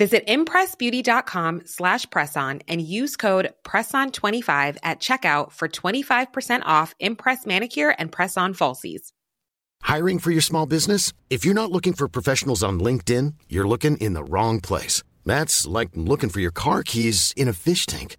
Visit impressbeauty.com slash presson and use code PRESSON25 at checkout for 25% off Impress Manicure and Press-On Falsies. Hiring for your small business? If you're not looking for professionals on LinkedIn, you're looking in the wrong place. That's like looking for your car keys in a fish tank.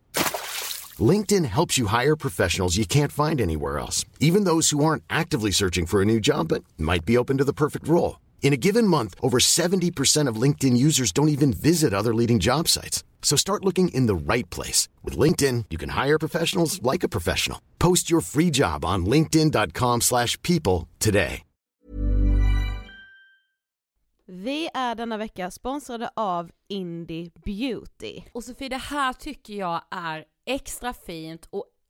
LinkedIn helps you hire professionals you can't find anywhere else, even those who aren't actively searching for a new job but might be open to the perfect role. In a given month, over 70% of LinkedIn users don't even visit other leading job sites. So start looking in the right place. With LinkedIn, you can hire professionals like a professional. Post your free job on linkedin.com slash people today. Vi är denna vecka sponsrade av Indie Beauty. Och Sofie, det här tycker jag är extra fint och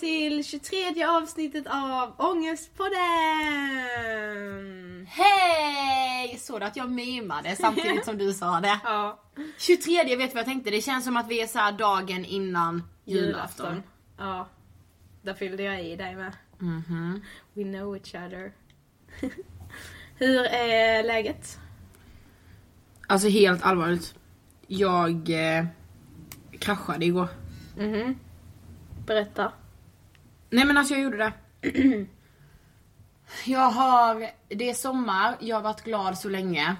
till 23 avsnittet av Ångestpodden! Hej! Såg du att jag mimade samtidigt som du sa det? Ja, 23 vet du vad jag tänkte? Det känns som att vi är så här dagen innan julafton. Ja, där fyllde jag i dig med. Mhm. We know each other. Hur är läget? Alltså helt allvarligt. Jag eh, kraschade igår. Mhm. Berätta. Nej men alltså jag gjorde det. jag har, det är sommar, jag har varit glad så länge.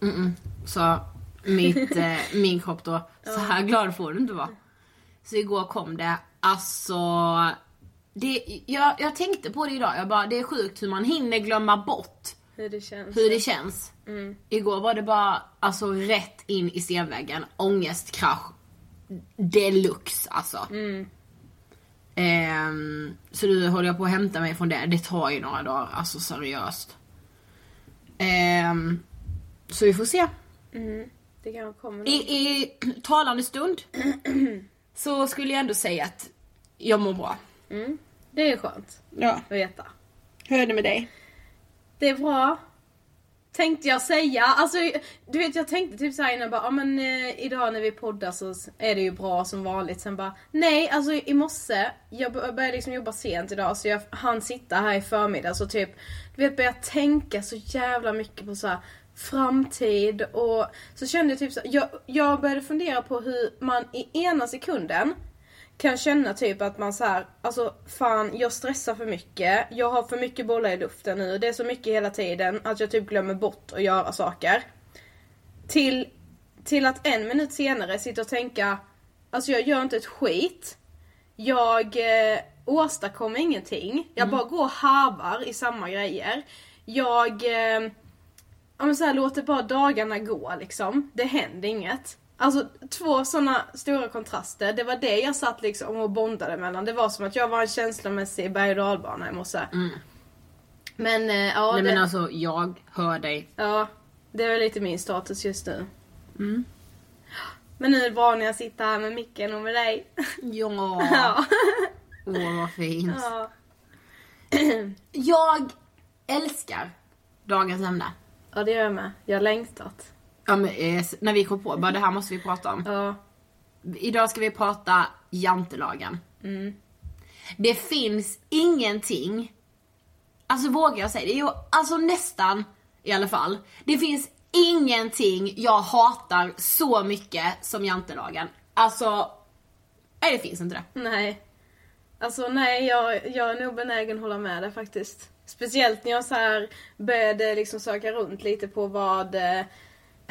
Mm-mm. Så mitt, eh, min kropp då, så här glad får du inte vara. Så igår kom det, alltså det, jag, jag tänkte på det idag, jag bara, det är sjukt hur man hinner glömma bort Hur det känns? hur det känns. Mm. Igår var det bara alltså rätt in i stenväggen, ångestkrasch deluxe alltså. Mm. Ehm, så nu håller jag på att hämta mig från det. Det tar ju några dagar, alltså seriöst. Ehm, så vi får se. Mm. Det kanske kommer I. I talande stund så skulle jag ändå säga att jag mår bra. Mm. Det är skönt Ja. att veta. Hur är det med dig? Det är bra. Tänkte jag säga. Alltså, du vet jag tänkte typ såhär innan bara, ja men eh, idag när vi poddar så är det ju bra som vanligt. Sen bara, nej alltså i morse, jag började liksom jobba sent idag så jag hann sitta här i förmiddag så typ, du vet började tänka så jävla mycket på så här framtid och så kände jag typ så jag, jag började fundera på hur man i ena sekunden kan känna typ att man så här, alltså fan jag stressar för mycket, jag har för mycket bollar i luften nu, det är så mycket hela tiden att jag typ glömmer bort att göra saker. Till, till att en minut senare sitta och tänka, alltså jag gör inte ett skit. Jag eh, åstadkommer ingenting, jag bara går och harvar i samma grejer. Jag eh, ja, men så här, låter bara dagarna gå liksom. Det händer inget. Alltså två såna stora kontraster. Det var det jag satt liksom och bondade mellan. Det var som att jag var en känslomässig berg och dalbana i morse. Men eh, ja, Mm. Nej det, men alltså jag hör dig. ja, det är lite min status just nu. Men nu är det bra när jag sitter här med micken och med dig. Ja. ja. Åh vad fint. ja. Jag älskar dagens ämne. ja, det gör jag med. Jag har längtat. Ja, men, eh, när vi kom på, bara det här måste vi prata om. Ja. Idag ska vi prata jantelagen. Det finns ingenting, alltså vågar jag säga det, jo, alltså nästan i alla fall. Det finns ingenting jag hatar så mycket som jantelagen. Alltså, nej det finns inte det. Nej. Alltså nej, jag, jag är nog benägen att hålla med dig faktiskt. Speciellt när jag så här började liksom söka runt lite på vad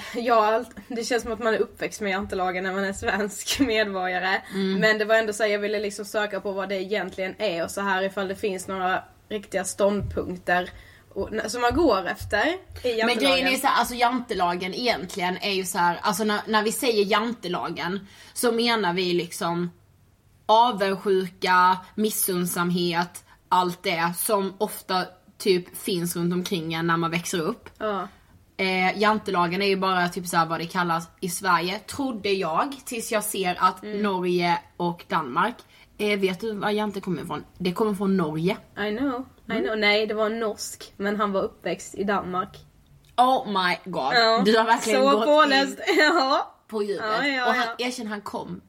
allt- det känns som att man är uppväxt med jantelagen när man är svensk medborgare. Men det var ändå så jag ville liksom söka på vad det egentligen är och så här ifall det finns några riktiga ståndpunkter och, som man går efter i Men jantelagen. grejen är så här, alltså jantelagen egentligen är ju så här, alltså när, när vi säger jantelagen så menar vi liksom avundsjuka, missundsamhet, allt det som ofta typ finns runt omkring en när man växer upp. Ja. Eh, jantelagen är ju bara typ så här vad det kallas i Sverige, trodde jag, tills jag ser att Norge och Danmark, eh, vet du var jante kommer ifrån? Det kommer från Norge. I know, I know. Nej, det var norsk, men han var uppväxt i Danmark. Oh my god, Ja. du har verkligen Så gått påläst. in Ja. på djupet. Ja, ja, och han, erkänn han kom,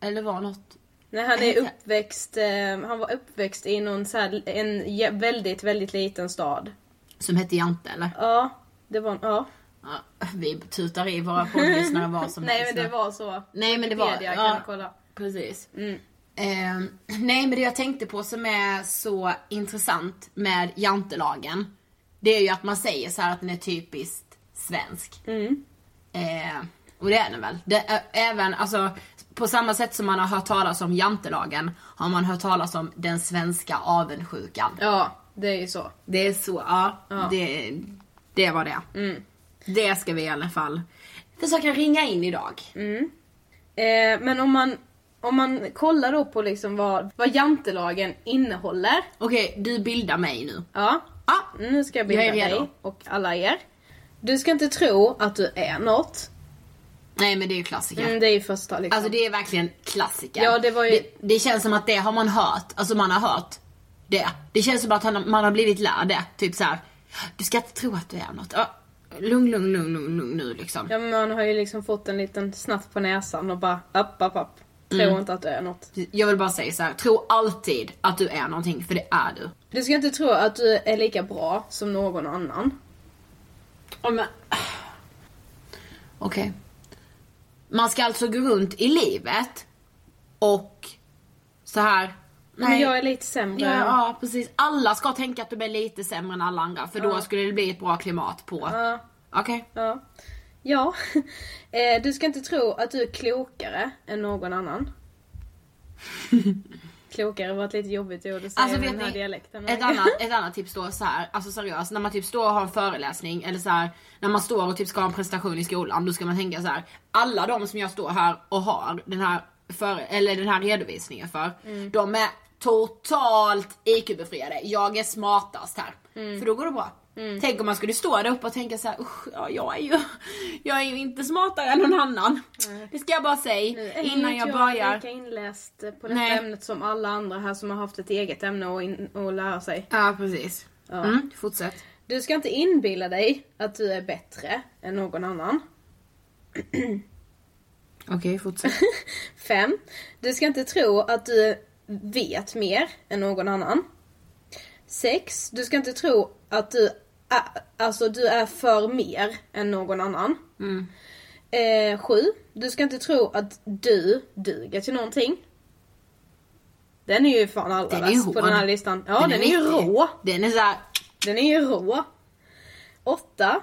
eller var något Nej, han är uppväxt, eh, han var uppväxt i någon så här, en väldigt, väldigt liten stad. som hette Jante eller? Ja, det var, ja. Ja, vi tutar i våra poddlyssnare vad som Nej helst men det var så. Nej men det var, Wikipedia kan ja, du kolla. precis. Mm. Eh, nej men det jag tänkte på som är så intressant med jantelagen. Det är ju att man säger så här att den är typiskt svensk. Eh, och det är den väl. Det även, alltså, på samma sätt som man har hört talas om jantelagen har man hört talas om den svenska avundsjukan. Ja, det är ju så. Det är så, ja. Det, det var det. Det ska vi i alla fall försöka ringa in idag. Eh, men om man, om man kollar då på liksom vad, vad jantelagen innehåller. Okej, du bildar mig nu. Ja, Ja, nu ska jag bilda Jag dig och alla er. Du ska inte tro att du är något. nej men det är ju klassiker. Mm, det är ju första liksom. Alltså det är verkligen klassiker. Ja, det var ju- det, det känns som att det har man hört, alltså man har hört det. Det känns som att man har blivit lärd det. Typ så här. Du ska inte tro att du är något. Ja, lugn, lugn, lugn, lugn, lugn nu liksom. Ja men man har ju liksom fått en liten snatt på näsan och bara upp, upp, upp. Tro Mm. inte att du är något. Jag vill bara säga så här. tro alltid att du är någonting, för det är du. Du ska inte tro att du är lika bra som någon annan. Ja, men... Okej. Man ska alltså gå runt i livet och så här. Men jag är lite sämre. Ja, ja, precis. Alla ska tänka att de är lite sämre än alla andra för då skulle det bli ett bra klimat på... Ja. Okej. Ja. Ja. Eh, du ska inte tro att du är klokare än någon annan. klokare var ett lite jobbigt ord att säga Alltså med den här ni, dialekten. ett annat, ett annat tips då så här, alltså seriöst, när man typ står och har en föreläsning eller så här, när man står och typ ska ha en presentation i skolan, då ska man tänka så här. alla de som jag står här och har den här, för, eller den här redovisningen för, de är totalt IQ-befriade. Jag är smartast här. För då går det bra. Tänk om man skulle stå där uppe och tänka så här, "Usch, ja, jag är ju, jag är ju inte smartare än någon annan. Det ska jag bara säga innan jag börjar. lika inläst på detta Nej. ämnet som alla andra här som har haft ett eget ämne in, att lära sig. Ja precis. Mm, fortsätt. Du ska inte inbilla dig att du är bättre än någon annan. Okej, fortsätt. 5. Du ska inte tro att du vet mer än någon annan. 6. Du ska inte tro att du är, alltså du är för mer än någon annan. Mm. 7. Du ska inte tro att du duger till någonting. Den är ju fan allra Den är ju värst på den här listan. Ja, den, är, ju mäktig. rå. Den är såhär, Den är ju rå. 8.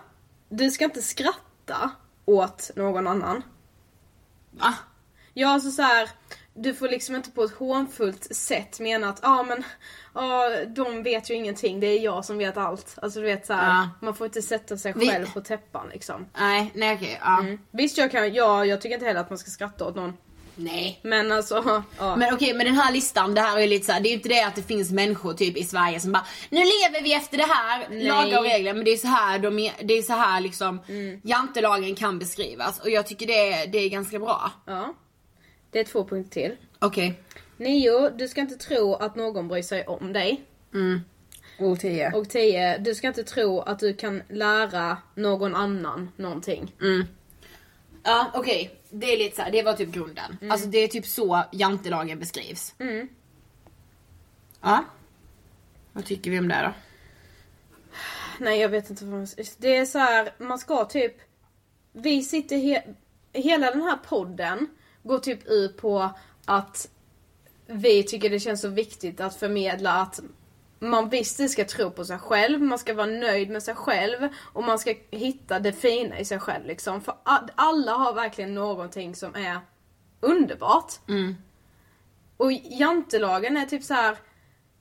Du ska inte skratta åt någon annan. va? Ja, alltså så här, du får liksom inte på ett hånfullt sätt mena att ja ah, men ja, de vet ju ingenting, det är jag som vet allt. Alltså du vet så här, Ja. man får inte sätta sig Vi- själv på täppan liksom. Nej, nej okej, ja. Visst jag kan, ja jag tycker inte heller att man ska skratta åt någon. Nej. Men alltså, ja. Men okej, men den här listan, det här är ju lite såhär, det är ju inte det att det finns människor typ i Sverige som bara Nu lever vi efter det här, Nej. lagar och regler, men det är så här de det är så här liksom jantelagen kan beskrivas och jag tycker det det är ganska bra. ja. Det är två punkter till. Okej. 9. Du ska inte tro att någon bryr sig om dig. Och tio. Och 10. Du ska inte tro att du kan lära någon annan någonting. Ja okej, det är lite så här, det var typ grunden. Alltså det är typ så jantelagen beskrivs. Ja. Vad tycker vi om det då? Nej jag vet inte vad man Det är så här, man ska typ Vi sitter he- Hela den här podden Går typ ut på att Vi tycker det känns så viktigt att förmedla att man visst ska tro på sig själv, man ska vara nöjd med sig själv och man ska hitta det fina i sig själv liksom. För alla har verkligen någonting som är underbart. Och jantelagen är typ så här.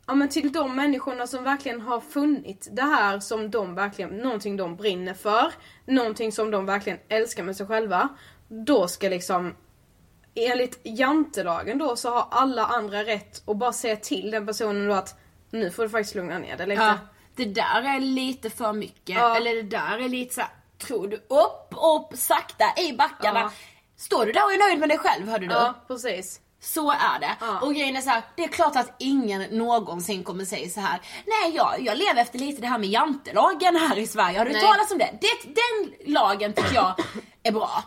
Ja men till de människorna som verkligen har funnit det här som de verkligen, någonting de brinner för, någonting som de verkligen älskar med sig själva. Då ska liksom, enligt jantelagen då så har alla andra rätt att bara säga till den personen då att nu får du faktiskt lugna ner dig lite. Ja, det där är lite för mycket. Ja. Eller det där är lite så här, tror du upp, upp, sakta i backarna. Ja. Står du där och är nöjd med dig själv hörde du? Ja, precis. Så är det. Ja. Och grejen är så här, det är klart att ingen någonsin kommer säga så här. Nej jag, jag lever efter lite det här med jantelagen här i Sverige. Har du Nej. talat om det? det? Den lagen tycker jag är bra.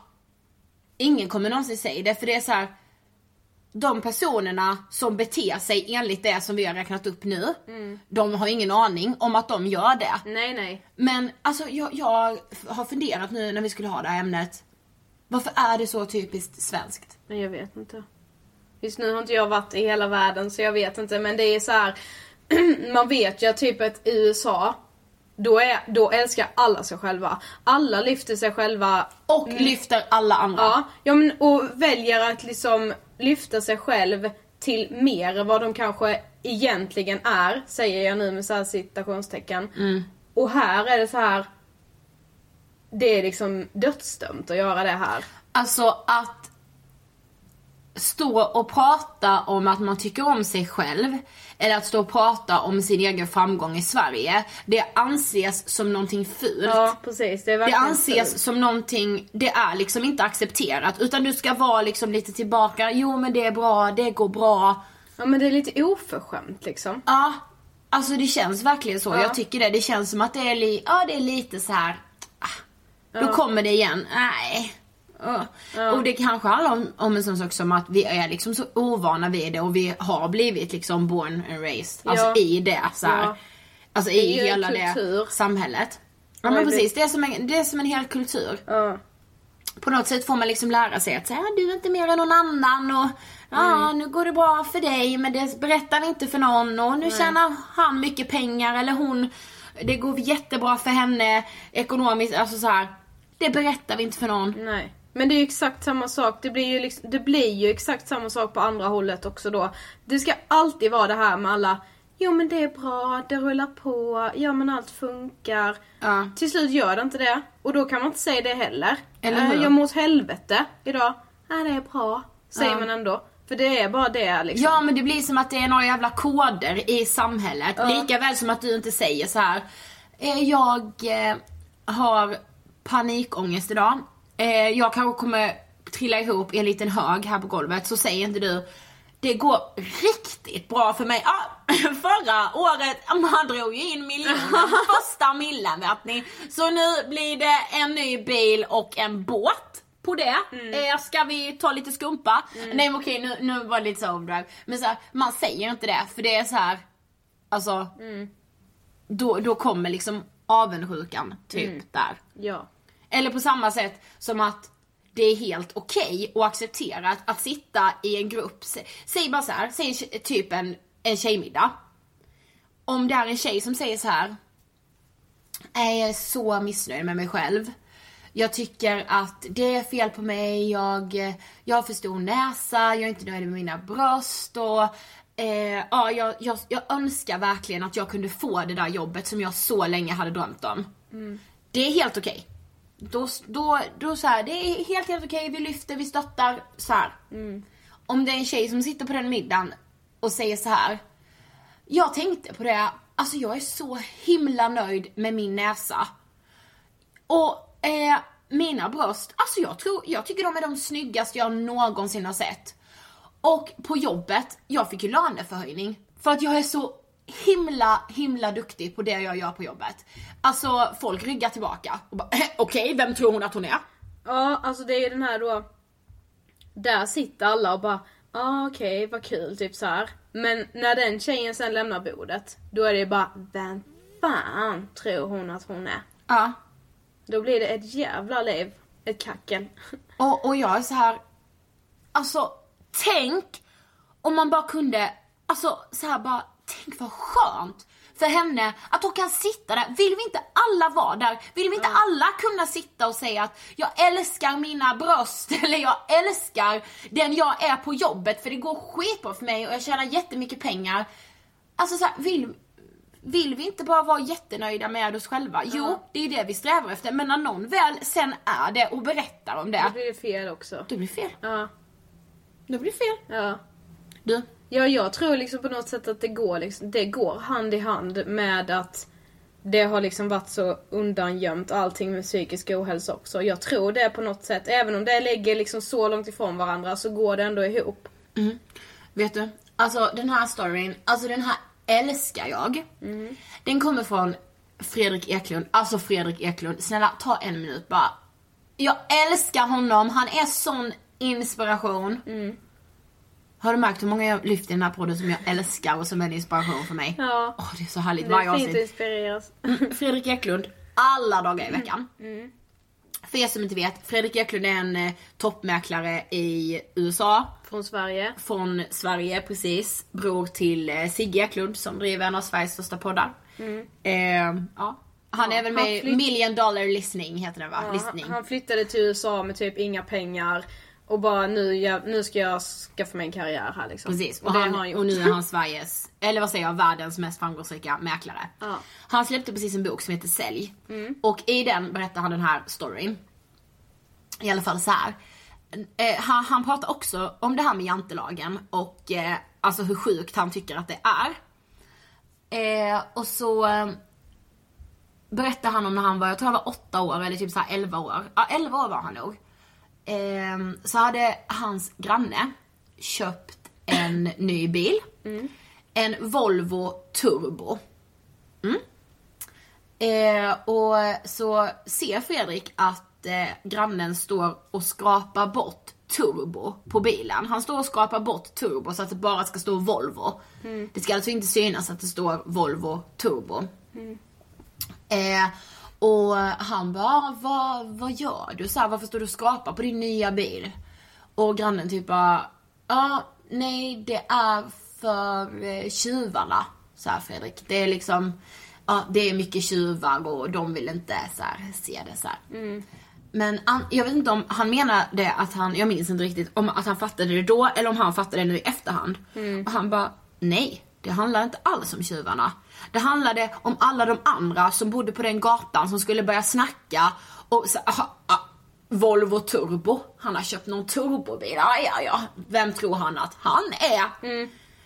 Ingen kommer någonsin säga det för det är så här. De personerna som beter sig enligt det som vi har räknat upp nu, de har ingen aning om att de gör det. Nej nej. Men alltså jag, jag har funderat nu när vi skulle ha det här ämnet. Varför är det så typiskt svenskt? Men jag vet inte. Just nu har inte jag varit i hela världen så jag vet inte men det är så här. man vet ju att typ ett USA då, är, då älskar alla sig själva. Alla lyfter sig själva. Och lyfter alla andra. Ja, ja men, och väljer att liksom lyfta sig själv till mer vad de kanske egentligen är, säger jag nu med så här citationstecken. Och här är det så här. Det är liksom dödsdömt att göra det här. Alltså att stå och prata om att man tycker om sig själv eller att stå och prata om sin egen framgång i Sverige. Det anses som någonting fult. Ja precis, det är Det anses fult. som någonting, det är liksom inte accepterat utan du ska vara liksom lite tillbaka, jo men det är bra, det går bra. Ja men det är lite oförskämt liksom. Ja, alltså det känns verkligen så. Ja. Jag tycker det. Det känns som att det är, li- ja, det är lite så här. Ah, då kommer det igen. Nej. Ja. Och det kanske handlar om, om en sån sak som att vi är liksom så ovana vid det och vi har blivit liksom born and raised. Alltså Ja. i det så här. Ja. Alltså i hela kultur. det samhället. Ja men precis, det är, som en, det är som en hel kultur. Ja. På något sätt får man liksom lära sig att säga, du är inte mer än någon annan och ja, Mm. nu går det bra för dig men det berättar vi inte för någon och nu tjänar han mycket pengar eller hon, det går jättebra för henne ekonomiskt, alltså så här. Det berättar vi inte för någon. Nej. Men det är ju exakt samma sak. Det blir, ju liksom, det blir ju exakt samma sak på andra hållet också då. Det ska alltid vara det här med alla Jo men det är bra, det rullar på, ja men allt funkar. Ja. Till slut gör det inte det. Och då kan man inte säga det heller. Eller Eh, hur? Jag mår åt helvete idag. Nej det är bra. Säger Ja. man ändå. För det är bara det liksom. Ja men det blir som att det är några jävla koder i samhället. Lika väl som att du inte säger så här. Eh, jag eh, har panikångest idag. Eh, jag kanske kommer trilla ihop i en liten hög här på golvet. Så säger inte du. Det går riktigt bra för mig. Ah, förra året, man drog ju in miljonen, första millen vet ni. Så nu blir det en ny bil och en båt på det. Eh, ska vi ta lite skumpa? Nej men okej nu, nu var det lite så overdrive. Men så här, man säger inte det för det är så här. alltså då, då kommer liksom avundsjukan typ där. Ja. Eller på samma sätt som att det är helt okej och accepterat att sitta i en grupp, sä- säg bara så här, säg typ en, en tjejmiddag. Om det är en tjej som säger så här. "Nej, Jag är så missnöjd med mig själv. Jag tycker att det är fel på mig, jag, jag har för stor näsa, jag är inte nöjd med mina bröst och eh, ja, jag, jag, jag önskar verkligen att jag kunde få det där jobbet som jag så länge hade drömt om. Det är helt okej. Då, då, då så här, det är helt helt okej, vi lyfter, vi stöttar så här. Om det är en tjej som sitter på den middagen och säger så här. Jag tänkte på det, alltså jag är så himla nöjd med min näsa. Och eh, mina bröst, alltså jag tror, jag tycker de är de snyggaste jag någonsin har sett. Och på jobbet, jag fick ju löneförhöjning. För att jag är så himla, himla duktig på det jag gör på jobbet. Alltså folk ryggar tillbaka och bara "Eh, okej, vem tror hon att hon är? Ja, alltså det är ju den här då. Där sitter alla och bara, ja ah, okej vad kul, typ så här. Men när den tjejen sen lämnar bordet, då är det ju bara, vem fan tror hon att hon är? Ja. Då blir det ett jävla liv, ett kackel. Och, och jag är så här. alltså tänk om man bara kunde, alltså så här bara, tänk vad skönt för henne att hon kan sitta där. Vill vi inte alla vara där? Vill vi inte alla kunna sitta och säga att jag älskar mina bröst eller jag älskar den jag är på jobbet för det går skitbra för mig och jag tjänar jättemycket pengar. Alltså så här, vill, vill vi inte bara vara jättenöjda med oss själva? Jo, det är det vi strävar efter. Men när någon väl sen är det och berättar om Då det, blir det fel också. då blir det fel. Ja, Då blir det fel. ja. Du, Ja, jag tror liksom på något sätt att det går, liksom, det går hand i hand med att det har liksom varit så undangömt allting med psykisk ohälsa också. Jag tror det på något sätt, även om det ligger liksom så långt ifrån varandra så går det ändå ihop. vet du? Alltså den här storyn, alltså den här älskar jag. Den kommer från Fredrik Eklund. Alltså Fredrik Eklund, snälla ta en minut bara. Jag älskar honom, han är sån inspiration. Har du märkt hur många jag lyft i den här podden som jag älskar och som är en inspiration för mig? Ja. Åh, det är så härligt Det varje är fint att avsnitt. inspireras. Fredrik Eklund, alla dagar i veckan. För er som inte vet, Fredrik Eklund är en eh, toppmäklare i USA. Från Sverige. från Sverige precis. Bror till eh, Sigge Eklund som driver en av Sveriges största poddar. Eh, ja. Han är väl med i Million Dollar Listening heter den va? Ja, han flyttade till USA med typ inga pengar. Och bara nu, jag, nu ska jag skaffa mig en karriär här liksom. Precis, och, Och, han, han och nu är han Sveriges, eller vad säger jag, världens mest framgångsrika mäklare. Ja. Han släppte precis en bok som heter Sälj. Och i den berättar han den här storyn. I alla fall så här. Eh, han, han pratar också om det här med jantelagen och eh, alltså hur sjukt han tycker att det är. Eh, och så berättar han om när han var, jag tror han var åtta år eller typ så här 11 år. Ja, 11 år var han nog. Ehm, så hade hans granne köpt en ny bil. En Volvo Turbo. Mm. Eh, och så ser Fredrik att eh, grannen står och skrapar bort turbo på bilen. Han står och skrapar bort turbo så att det bara ska stå Volvo. Det ska alltså inte synas att det står Volvo Turbo. Eh, och han bara, vad, vad gör du? Så här, varför står du och skrapar på din nya bil? Och grannen typ bara, ja, nej det är för eh, tjuvarna. Så här Fredrik. Det är liksom, ja det är mycket tjuvar och de vill inte så här, se det så här. Men an, jag vet inte om han menade att han, jag minns inte riktigt, om att han fattade det då eller om han fattade det nu i efterhand. Och han bara, nej, det handlar inte alls om tjuvarna. Det handlade om alla de andra som bodde på den gatan som skulle börja snacka och så, aha, ah, Volvo Turbo, han har köpt någon turbobil, ja ja ja, vem tror han att han är?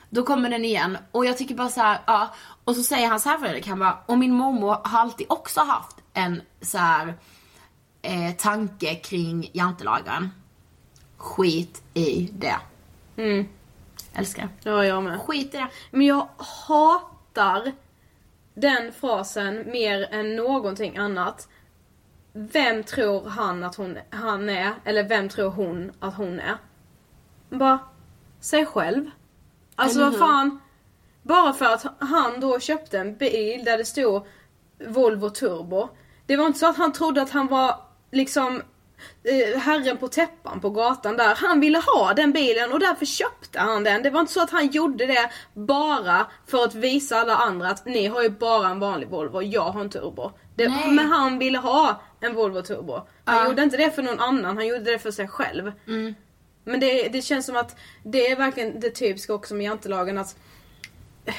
Då kommer den igen och jag tycker bara så här, ja. Och så säger han så här Fredrik, han bara, och min mormor har alltid också haft en så här eh, tanke kring jantelagen. Skit i det. Älskar. Ja, jag med. Skit i det. Men jag hatar den frasen mer än någonting annat. Vem tror han att hon, han är? Eller vem tror hon att hon är? Bara, sig själv. Alltså vad fan. Bara för att han då köpte en bil där det stod Volvo Turbo. Det var inte så att han trodde att han var liksom herren på täppan på gatan där. Han ville ha den bilen och därför köpte han den. Det var inte så att han gjorde det bara för att visa alla andra att ni har ju bara en vanlig Volvo, jag har en turbo. Det, men han ville ha en Volvo turbo. Han Ja. gjorde inte det för någon annan, han gjorde det för sig själv. Men det, det känns som att det är verkligen det typiska också med jantelagen att eh,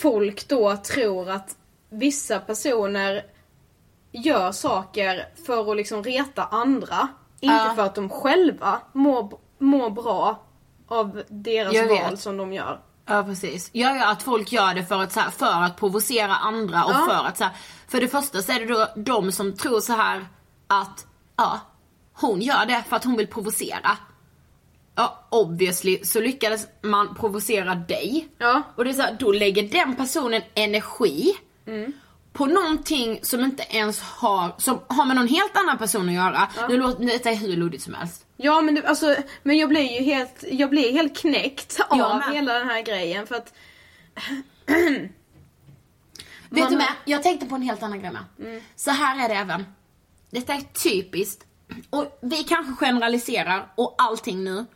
folk då tror att vissa personer gör saker för att liksom reta andra. Inte Ja. för att de själva mår, mår bra av deras Jag vet. val som de gör. Ja precis. Ja, ja att folk gör det för att, så här, för att provocera andra och Ja. för att så här, För det första så är det då de som tror så här att, ja, hon gör det för att hon vill provocera. Ja, obviously så lyckades man provocera dig. Ja. Och det är så här, då lägger den personen energi på någonting som inte ens har, som har med någon helt annan person att göra. Nu låter är hur luddigt som helst. Ja men, det, alltså, men jag blir ju helt, jag blir helt knäckt av med. hela den här grejen för att Vet du med? Jag tänkte på en helt annan grej med. Så här är det även. Detta är typiskt. Och vi kanske generaliserar och allting nu.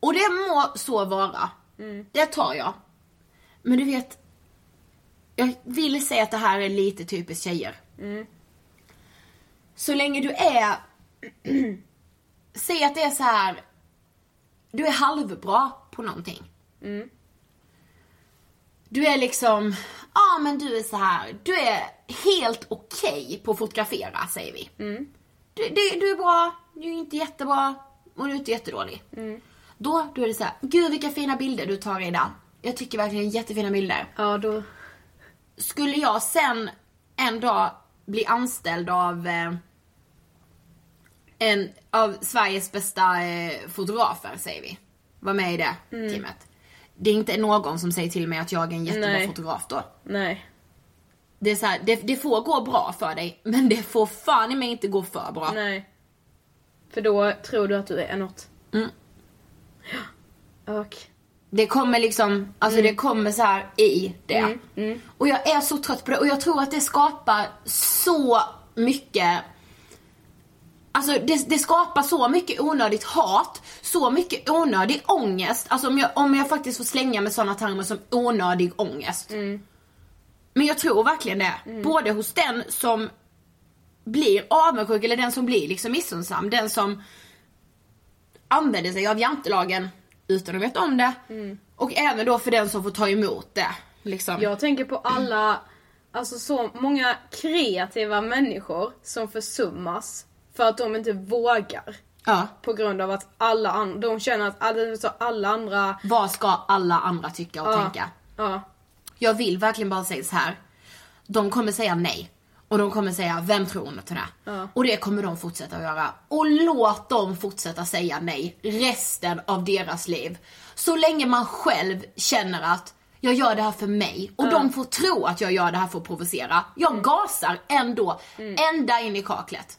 Och det må så vara. Det tar jag. Men du vet. Jag vill säga att det här är lite typiskt tjejer. Så länge du är. Säg att det är så här. Du är halvbra på någonting. Du är liksom, ja ah, men du är så här. du är helt okej på att fotografera säger vi. Du, du, du är bra, du är inte jättebra och du är inte jättedålig. Då, då är det så här, gud vilka fina bilder du tar Ida. Jag tycker verkligen jättefina bilder. ja då, Skulle jag sen en dag bli anställd av eh, en av Sveriges bästa eh, fotografer säger vi. Var med i det teamet. Det är inte någon som säger till mig att jag är en jättebra Nej. fotograf då. nej. Det är så här, det, det får gå bra för dig, men det får fan i mig inte gå för bra. Nej. För då tror du att du är något. Mm. Och. Det kommer liksom, alltså det kommer så här i det. Mm, Och jag är så trött på det och jag tror att det skapar så mycket Alltså det, det skapar så mycket onödigt hat, så mycket onödig ångest. Alltså om jag, om jag faktiskt får slänga med sådana termer som onödig ångest. Men jag tror verkligen det. Både hos den som blir avundsjuk eller den som blir liksom missunnsam. Den som använder sig av jantelagen utan att veta om det. Och även då för den som får ta emot det. Liksom. Jag tänker på alla, alltså så många kreativa människor som försummas för att de inte vågar. Ja. På grund av att alla andra, de känner att alla, så alla andra... Vad ska alla andra tycka och Ja. tänka? Ja. Jag vill verkligen bara säga så här. De kommer säga nej. Och de kommer säga, vem tror hon till det? Och det kommer de fortsätta att göra. Och låt dem fortsätta säga nej resten av deras liv. Så länge man själv känner att jag gör det här för mig och de får tro att jag gör det här för att provocera. Jag gasar ändå, ända in i kaklet.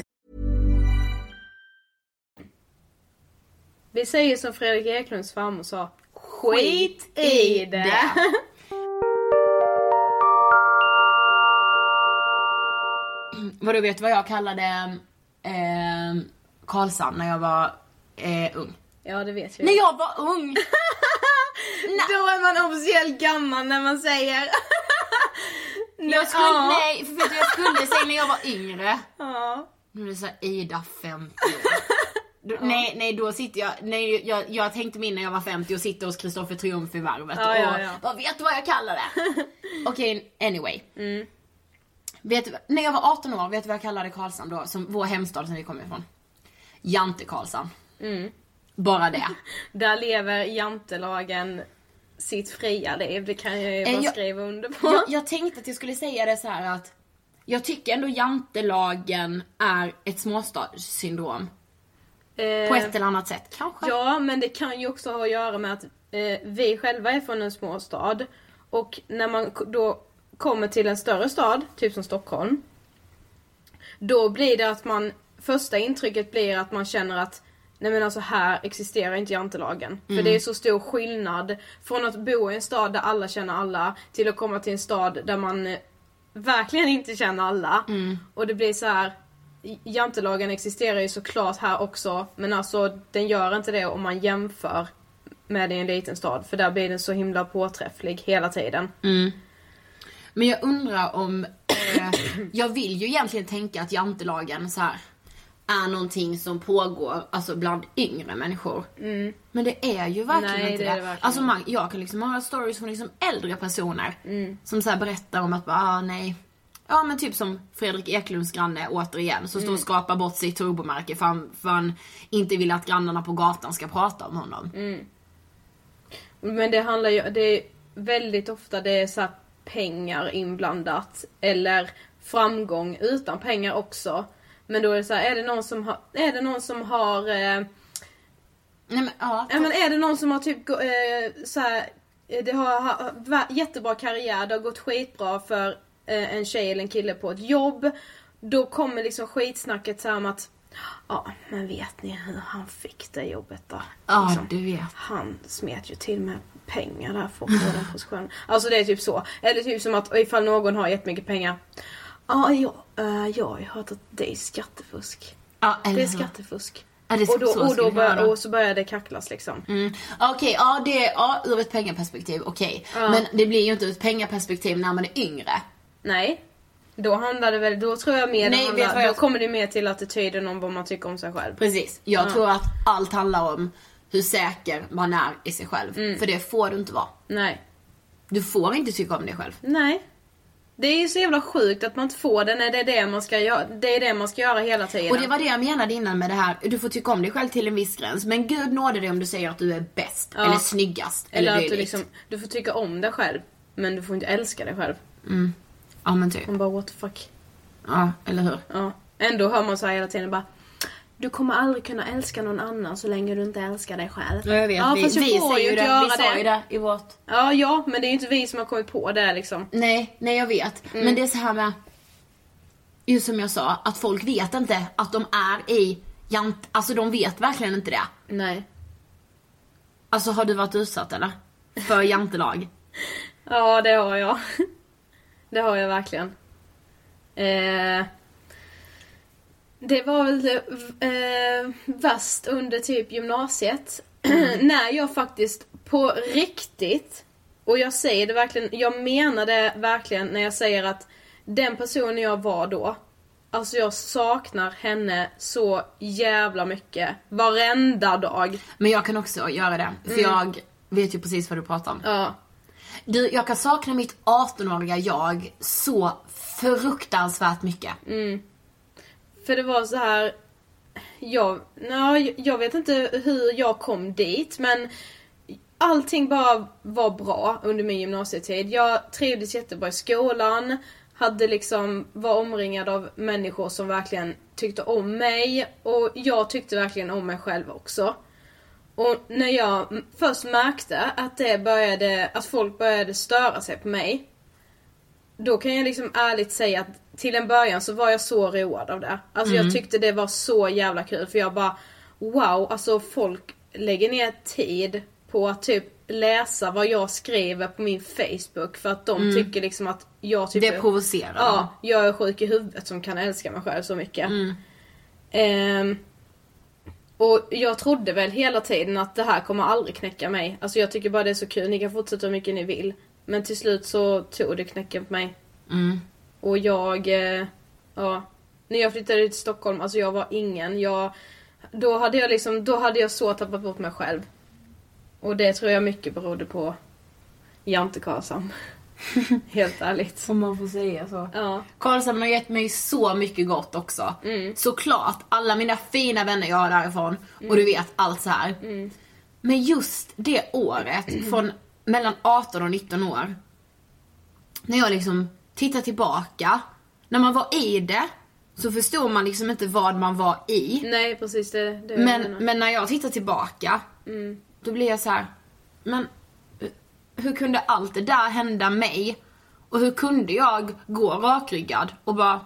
Vi säger som Fredrik Eklunds farmor sa. Skit i det! Vadå vet du vad jag kallade eh, Karlshamn när jag var eh, ung? Ja det vet jag. När jag var ung! Då är man officiellt gammal när man säger... Jag skulle, Ja. nej, för jag skulle säga när jag var yngre. Ja. Nu är det såhär Ida 50 år. Då, nej, nej då sitter jag, nej jag, jag tänkte mig när jag var 50 och sitter hos Kristoffer Triumf i varvet Ja, och ja, ja. vad vet du vad jag kallar det? Okej, anyway. Vet du, när jag var 18 år, vet du vad jag kallade Karlshamn då? Som vår hemstad som vi kommer ifrån. Jante Karlshamn. Bara det. Där lever jantelagen sitt fria liv. Det kan jag ju Eh, bara jag- skriva under på. Jag, jag tänkte att jag skulle säga det så här att jag tycker ändå jantelagen är ett småstadssyndrom. På Eh, ett eller annat sätt kanske. Ja, men det kan ju också ha att göra med att eh, vi själva är från en småstad. Och när man då kommer till en större stad, typ som Stockholm. Då blir det att man, första intrycket blir att man känner att Nej men alltså här existerar inte jantelagen. För det är så stor skillnad från att bo i en stad där alla känner alla till att komma till en stad där man eh, verkligen inte känner alla. Och det blir så här. Jantelagen existerar ju såklart här också men alltså den gör inte det om man jämför med i en liten stad för där blir den så himla påträfflig hela tiden. Men jag undrar om, eh, jag vill ju egentligen tänka att jantelagen så här är någonting som pågår alltså bland yngre människor. Men det är ju verkligen Nej, inte det det. alltså man, jag kan liksom höra stories från liksom äldre personer som så berättar om att bara, ah, nej. Ja men typ som Fredrik Eklunds granne återigen som står och skapar bort sitt turbomärke för han, för han inte vill att grannarna på gatan ska prata om honom. Men det handlar ju, det är väldigt ofta det är så här pengar inblandat. Eller framgång utan pengar också. Men då är det så här, är det någon som har, är det någon som har eh, Nej men ja. Ja men är det någon som har typ eh, så här, eh, det har, har jättebra karriär, det har gått skitbra för en tjej eller en kille på ett jobb, då kommer liksom skitsnacket så här om att Ja, men vet ni hur han fick det jobbet då? Ja, Liksom, du vet. Han smet ju till med pengar där för att få den positionen. Alltså det är typ så. Eller typ som att ifall någon har jättemycket pengar. Ja, ja, eh, jag har ju hört att det är skattefusk. Ja, eller Det är skattefusk. Ja, det är och, då, så och, då bör, och så börjar det kacklas liksom. Mm. Okej, ja det är, ja ur ett pengaperspektiv, okej. Men det blir ju inte ur ett pengaperspektiv när man är yngre. Nej. Då handlar det väl, då tror jag mer Nej, handlar, jag- då kommer det mer till attityden om vad man tycker om sig själv. Precis. Jag Ja. tror att allt handlar om hur säker man är i sig själv. Mm. För det får du inte vara. Nej. Du får inte tycka om dig själv. Nej. Det är ju så jävla sjukt att man inte får det när det är det man ska göra, det är det man ska göra hela tiden. Och det var det jag menade innan med det här, du får tycka om dig själv till en viss gräns. Men gud nåde dig om du säger att du är bäst, Ja. eller snyggast, eller, Eller att du liksom, du får tycka om dig själv. Men du får inte älska dig själv. Ja men typ. Man bara what the fuck. Ja, eller hur? Ja. Ändå hör man så här hela tiden bara Du kommer aldrig kunna älska någon annan så länge du inte älskar dig själv. Ja, jag vet. Ja, vi fast vi får säger ju inte det, göra vi sa ju det i vårt... Ja, ja, men det är ju inte vi som har kommit på det liksom. Nej, nej jag vet. Mm. Men det är så här med... Just som jag sa, att folk vet inte att de är i jant... Alltså de vet verkligen inte det. Nej. Alltså har du varit utsatt eller? För jantelag? Ja, det har jag. Det har jag verkligen. Eh, det var väl eh, värst under typ gymnasiet. när jag faktiskt på riktigt, och jag säger det verkligen, jag menar det verkligen när jag säger att den personen jag var då, alltså jag saknar henne så jävla mycket. Varenda dag. Men jag kan också göra det. För Mm. jag vet ju precis vad du pratar om. Ja. Du, jag kan sakna mitt 18-åriga jag så fruktansvärt mycket. Mm. För det var så här. Jag, no, jag vet inte hur jag kom dit men allting bara var bra under min gymnasietid. Jag trivdes jättebra i skolan. Hade liksom, var omringad av människor som verkligen tyckte om mig. Och jag tyckte verkligen om mig själv också. Och när jag först märkte att det började, att folk började störa sig på mig. Då kan jag liksom ärligt säga att till en början så var jag så road av det. Alltså Mm. jag tyckte det var så jävla kul för jag bara Wow, alltså folk lägger ner tid på att typ läsa vad jag skriver på min Facebook för att de Mm. tycker liksom att jag typ Det provocerar Ja, jag är sjuk i huvudet som kan älska mig själv så mycket. Mm. Ehm, och jag trodde väl hela tiden att det här kommer aldrig knäcka mig. Alltså jag tycker bara det är så kul, ni kan fortsätta hur mycket ni vill. Men till slut så tog det knäcken på mig. Mm. Och jag, eh, ja. När jag flyttade till Stockholm, alltså jag var ingen. Jag, då hade jag liksom, då hade jag så tappat bort mig själv. Och det tror jag mycket berodde på Jante Karlsson. Helt ärligt. Om man får säga så. Ja. Karlshamn har gett mig så mycket gott också. Mm. Såklart, alla mina fina vänner jag har därifrån. Och du vet allt så här. Mm. Men just det året, från mellan 18 och 19 år. När jag liksom tittar tillbaka. När man var i det, så förstod man liksom inte vad man var i. Nej precis det, det Men, men när jag tittar tillbaka, Mm. då blir jag så här. men hur kunde allt det där hända mig? Och hur kunde jag gå rakryggad och bara,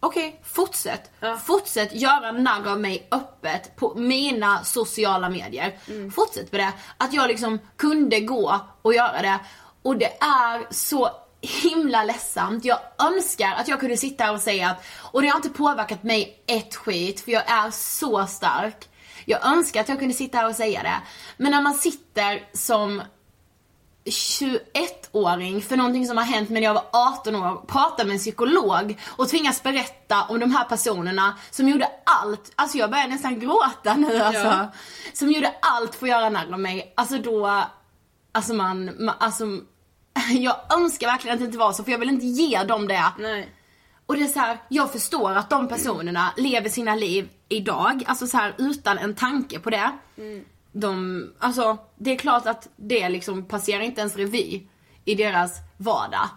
okej, fortsätt. Fortsätt göra narr av mig öppet på mina sociala medier. Fortsätt med det. Att jag liksom kunde gå och göra det. Och det är så himla ledsamt. Jag önskar att jag kunde sitta här och säga att, och det har inte påverkat mig ett skit, för jag är så stark. Jag önskar att jag kunde sitta här och säga det. Men när man sitter som 21-åring för någonting som har hänt när jag var 18 år, pratar med en psykolog och tvingas berätta om de här personerna som gjorde allt, alltså jag börjar nästan gråta nu alltså. Ja. Som gjorde allt för att göra narr av mig. Alltså då, alltså man, man alltså jag önskar verkligen att det inte var så för jag vill inte ge dem det. Nej. Och det är så här, jag förstår att de personerna lever sina liv idag, alltså så här utan en tanke på det. De, alltså det är klart att det liksom passerar inte ens revy i deras vardag.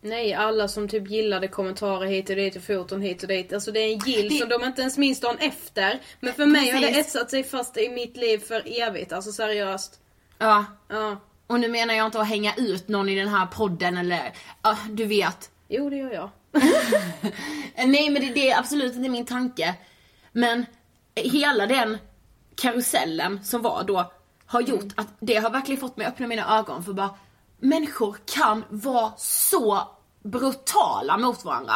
Nej, alla som typ gillade kommentarer hit och dit och foton hit och dit. Alltså det är en gill Det- som de inte ens minns dagen efter. Men för mig har det Precis. etsat sig fast i mitt liv för evigt. Alltså seriöst. Ja. Ja. Och nu menar jag inte att hänga ut någon i den här podden eller, ja du vet. Jo, det gör jag. Nej men det, det är absolut inte min tanke. Men hela den karusellen som var då har gjort att det har verkligen fått mig att öppna mina ögon för bara människor kan vara så brutala mot varandra.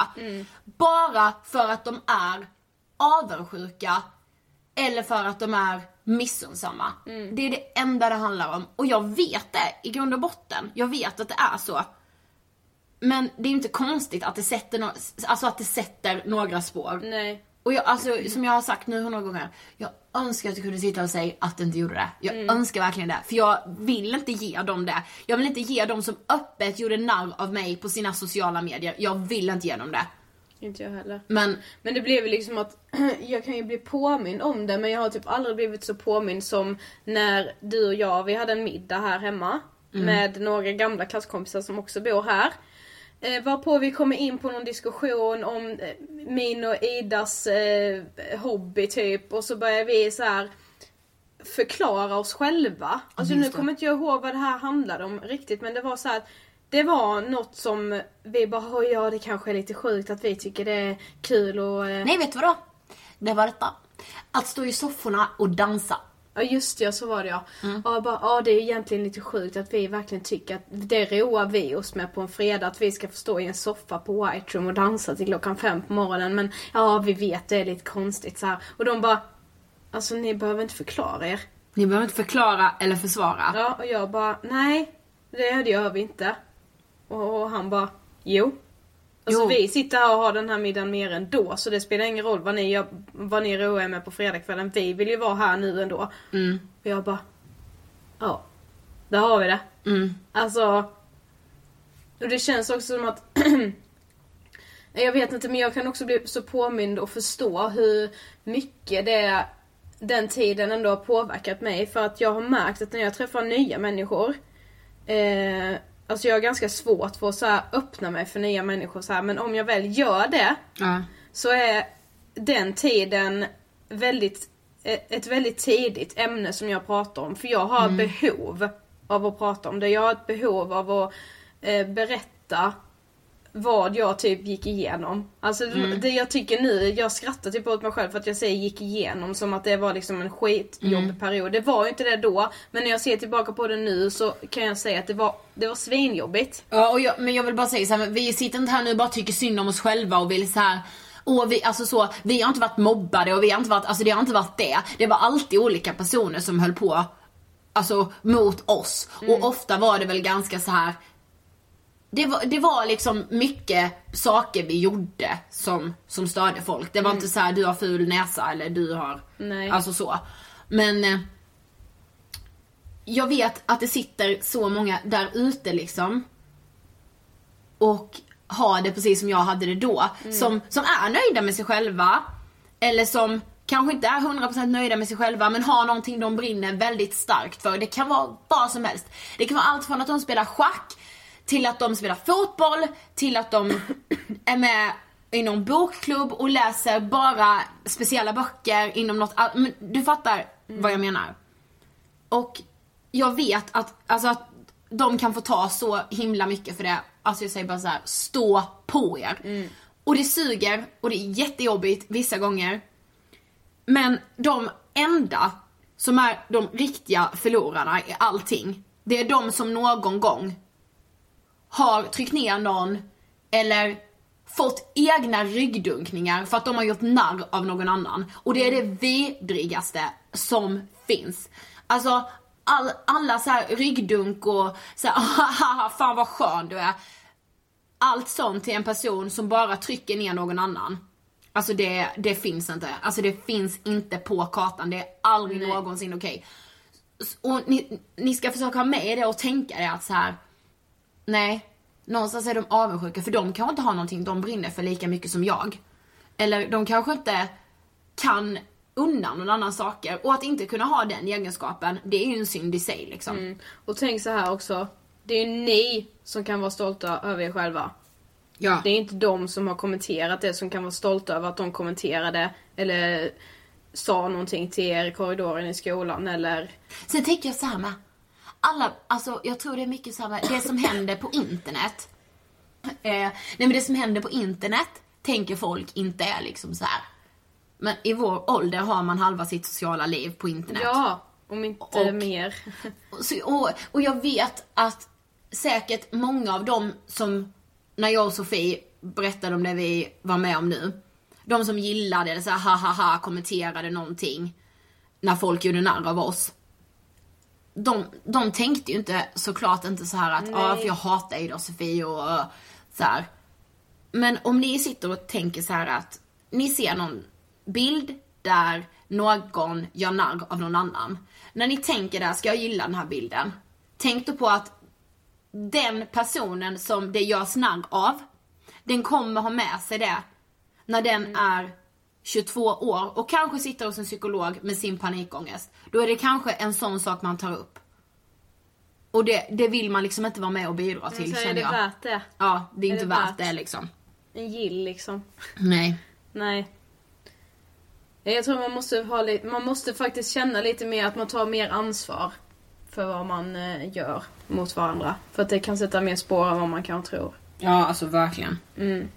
Bara för att de är avundsjuka eller för att de är missunnsamma. Det är det enda det handlar om. Och jag vet det i grund och botten. Jag vet att det är så. Men det är inte konstigt att det sätter, no- alltså att det sätter några spår. Nej. Och jag, alltså, som jag har sagt nu hundra gånger, jag önskar att jag kunde sitta och säga att det inte gjorde det. Jag önskar verkligen det. För jag vill inte ge dem det. Jag vill inte ge dem som öppet gjorde narr av mig på sina sociala medier. Jag vill inte ge dem det. Inte jag heller. Men Men det blev ju liksom att jag kan ju bli påmind om det men jag har typ aldrig blivit så påmind som när du och jag, vi hade en middag här hemma med några gamla klasskompisar som också bor här. Eh, varpå vi kommer in på någon diskussion om eh, min och Idas eh, hobby typ och så börjar vi så här förklara oss själva. Alltså nu kommer inte jag ihåg vad det här handlade om riktigt men det var så här att det var något som vi bara, "Oj, ja det kanske är lite sjukt att vi tycker det är kul och... eh, nej, vet du vad då? Det var detta. Att stå i sofforna och dansa. Ja just det, ja, så var det ja. Ja, jag bara, ja det är egentligen lite sjukt att vi verkligen tycker att det roar vi oss med på en fredag. Att vi ska få stå i en soffa på White Room och dansa till klockan fem på morgonen. Men ja, vi vet det är lite konstigt så här. Och de bara, alltså ni behöver inte förklara er. Ni behöver inte förklara eller försvara. Ja, och jag bara, nej, det, det gör vi inte. Och, och han bara, jo. Alltså Jo. vi sitter här och har den här middagen mer ändå så det spelar ingen roll vad ni, vad ni roar er med på fredagskvällen. Vi vill ju vara här nu ändå. Och jag bara, ja, där har vi det. Alltså, och det känns också som att jag vet inte men jag kan också bli så påmind och förstå hur mycket det den tiden ändå har påverkat mig för att jag har märkt att när jag träffar nya människor eh, Alltså jag har ganska svårt för att så här öppna mig för nya människor så här, men om jag väl gör det Ja. så är den tiden väldigt, eh, ett väldigt tidigt ämne som jag pratar om. För jag har ett behov av att prata om det. Jag har ett behov av att eh, berätta vad jag typ gick igenom. Alltså det jag tycker nu, jag skrattar typ åt mig själv för att jag säger gick igenom som att det var liksom en skitjobbig period. Det var ju inte det då, men när jag ser tillbaka på det nu så kan jag säga att det var, det var svinjobbigt. Ja, och jag, men jag vill bara säga så här, vi sitter inte här nu och bara tycker synd om oss själva och vill så här. Och vi, alltså så, vi har inte varit mobbade och vi har inte varit, alltså det har inte varit det. Det var alltid olika personer som höll på, alltså mot oss. Och ofta var det väl ganska så här. Det var, det var liksom mycket saker vi gjorde som, som störde folk. Det var inte så här du har ful näsa eller du har, Nej. alltså så. Men eh, jag vet att det sitter så många där ute liksom och har det precis som jag hade det då. Som, som är nöjda med sig själva. Eller som kanske inte är 100% nöjda med sig själva men har någonting de brinner väldigt starkt för. Det kan vara vad som helst. Det kan vara allt från att de spelar schack till att de spelar fotboll, till att de är med i någon bokklubb och läser bara speciella böcker inom något, men du fattar vad jag menar. Och jag vet att, alltså att de kan få ta så himla mycket för det. Alltså jag säger bara så här: stå på er. Och det suger och det är jättejobbigt vissa gånger. Men de enda som är de riktiga förlorarna i allting, det är de som någon gång har tryckt ner någon eller fått egna ryggdunkningar för att de har gjort narr av någon annan. Och det är det vidrigaste som finns. Alltså all, alla så här ryggdunk och så här, "Haha, fan vad skön du är. Allt sånt till en person som bara trycker ner någon annan. Alltså det, det finns inte. Alltså det finns inte på kartan. Det är aldrig någonsin okej. S- Och ni, ni ska försöka ha med er det och tänka det att så här. Nej, någonstans är de avundsjuka för de kanske inte har någonting de brinner för lika mycket som jag. Eller de kanske inte kan undan någon annan saker. Och att inte kunna ha den egenskapen, det är ju en synd i sig liksom. Och tänk så här också. Det är ju ni som kan vara stolta över er själva. Ja. Det är inte de som har kommenterat det som kan vara stolta över att de kommenterade eller sa någonting till er i korridoren i skolan eller... Sen tänker jag så här med. Alla, alltså jag tror det är mycket så här det som händer på internet. nej men det som händer på internet tänker folk inte är liksom så här. Men i vår ålder har man halva sitt sociala liv på internet. Ja, om inte Och- mer. Och, och, och jag vet att säkert många av dem som, när jag och Sofie berättade om det vi var med om nu. De som gillade eller så här, ha ha ha kommenterade någonting. När folk gjorde narr av oss. De, de tänkte ju inte såklart inte så här att ja Nej. för jag hatar Sofie och uh, så här. Men om ni sitter och tänker så här att ni ser någon bild där någon gör narr av någon annan. När ni tänker där, ska jag gilla den här bilden? Tänk då på att den personen som det görs narr av, den kommer ha med sig det när den är 22 år och kanske sitter hos en psykolog med sin panikångest. Då är det kanske en sån sak man tar upp. Och det, det vill man liksom inte vara med och bidra till så är känner det jag. värt det? Ja, det är, Är inte det värt det liksom. En gill liksom. Nej. Nej. Jag tror man måste, ha lite, man måste faktiskt känna lite mer att man tar mer ansvar för vad man eh, gör mot varandra. För att det kan sätta mer spår än vad man kan tro. Ja, alltså verkligen. Mm.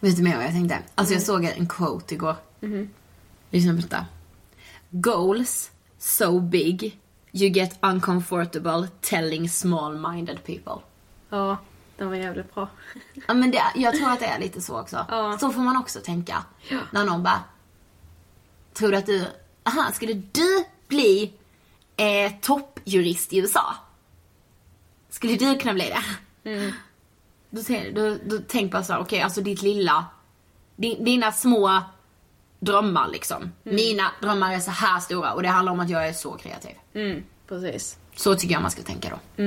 Vet du mer vad jag tänkte? Alltså jag såg en quote igår. Lyssna på detta. Goals so big you get uncomfortable telling small-minded people. Ja, den var jävligt bra. Ja men det, jag tror att det är lite så också. Ja. Så får man också tänka. När någon bara, tror du att du, aha, skulle du bli eh, toppjurist i USA? Skulle du kunna bli det? Då, då, då tänk bara så här, okej alltså ditt lilla, din, dina små drömmar liksom. Mina drömmar är så här stora och det handlar om att jag är så kreativ. Mm, precis. Så tycker jag man ska tänka då.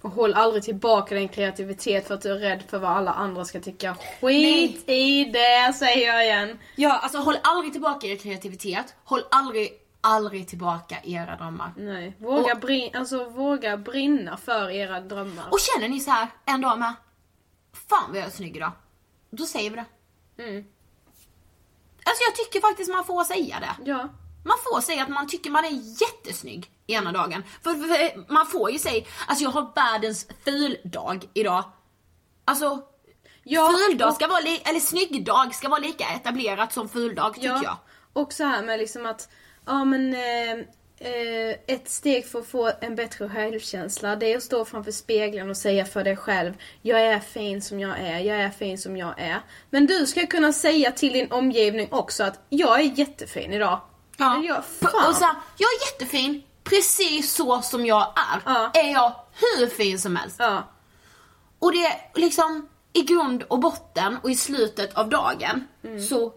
Och håll aldrig tillbaka din kreativitet för att du är rädd för vad alla andra ska tycka. Skit i det, säger jag igen. Ja, alltså håll aldrig tillbaka er kreativitet. Håll aldrig, aldrig tillbaka era drömmar. Nej, våga, Och- brin- alltså, våga brinna för era drömmar. Och känner ni så här en dag med, fan vad jag är snygg idag. Då säger vi det. Mm. Alltså jag tycker faktiskt man får säga det. Ja. Man får säga att man tycker man är jättesnygg ena dagen. För, för, för man får ju säga, alltså jag har världens fuldag idag. Alltså, Ja, fuldag och- ska vara, eller snyggdag ska vara lika etablerat som fuldag tycker jag. Och så här med liksom att, ja men eh, eh, ett steg för att få en bättre självkänsla det är att stå framför spegeln och säga för dig själv Jag är fin som jag är, jag är fin som jag är. Men du ska kunna säga till din omgivning också att jag är jättefin idag. Ja. Jag, fan. Och så här, jag är jättefin, precis så som jag är. Ja. Är jag hur fin som helst. Ja. Och det är liksom i grund och botten och i slutet av dagen så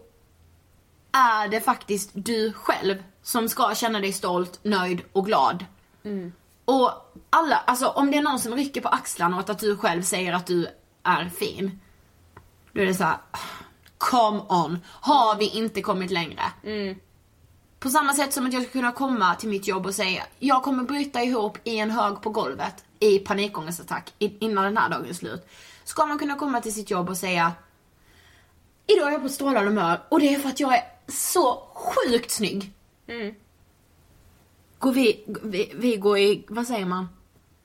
är det faktiskt du själv som ska känna dig stolt, nöjd och glad. Och alla, alltså om det är någon som rycker på axlarna åt att du själv säger att du är fin. Då är det så här, come on, har vi inte kommit längre? På samma sätt som att jag ska kunna komma till mitt jobb och säga jag kommer bryta ihop i en hög på golvet i panikångestattack innan den här dagen är slut. Ska man kunna komma till sitt jobb och säga idag är jag på strålande humör och det är för att jag är så sjukt snygg. Går vi, vi, vi går i, vad säger man?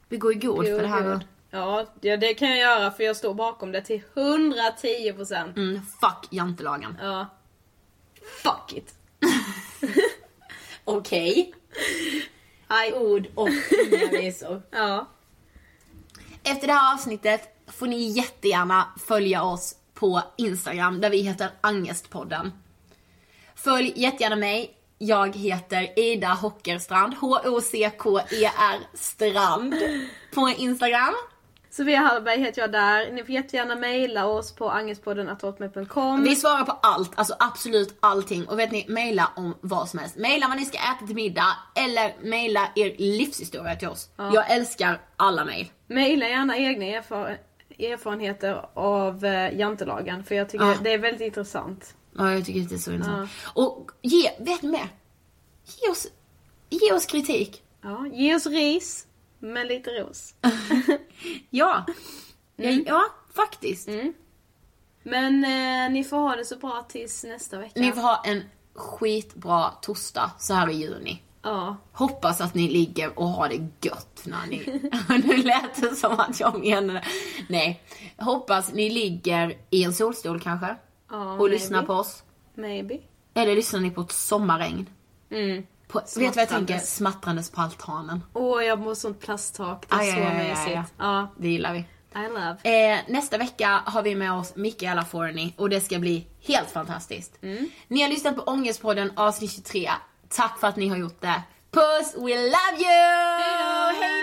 Vi går i god för det här. God. Ja, ja, det kan jag göra för jag står bakom det till 110%. Mm, fuck jantelagen. Ja. Fuck it. Okej. I ord och inga visor. Ja. Efter det här avsnittet får ni jättegärna följa oss på Instagram där vi heter Angestpodden. Följ jättegärna mig. Jag heter Ida Hockerstrand, H-O-C-K-E-R Strand på Instagram. Sofia Hallberg heter jag där. Ni får jättegärna mejla oss på angespodden.com. Vi svarar på allt, alltså absolut allting. Och vet ni, mejla om vad som helst. Mejla vad ni ska äta till middag eller mejla er livshistoria till oss. Jag älskar alla mejl. Mejla gärna egna erfar- erfarenheter av eh, jantelagen för jag tycker Ja. det är väldigt intressant. Ja, jag tycker det är så intressant. Och ge, vet ni mer? Ge oss, ge oss kritik. Ja, ge oss ris med lite ros. Ja. Ja, ja, faktiskt. Men eh, ni får ha det så bra tills nästa vecka. Ni får ha en skitbra torsdag så här i juni. Ja. Hoppas att ni ligger och har det gött när ni... nu lät det som att jag menade Nej. Hoppas ni ligger i en solstol kanske. Och maybe. lyssnar på oss. Maybe. Eller lyssnar ni på ett sommarregn. Mm. På, vet du vad jag tänker? Smattrandes. På altanen. Åh, jag mår sånt plasttak. Det är Aj, så aj, mysigt. ja. Ja. Det gillar vi. I love. Eh, nästa vecka har vi med oss Mikaela Forni och det ska bli helt fantastiskt. Ni har lyssnat på Ångestpodden avsnitt 23. Tack för att ni har gjort det. Puss, we love you! Hejdå!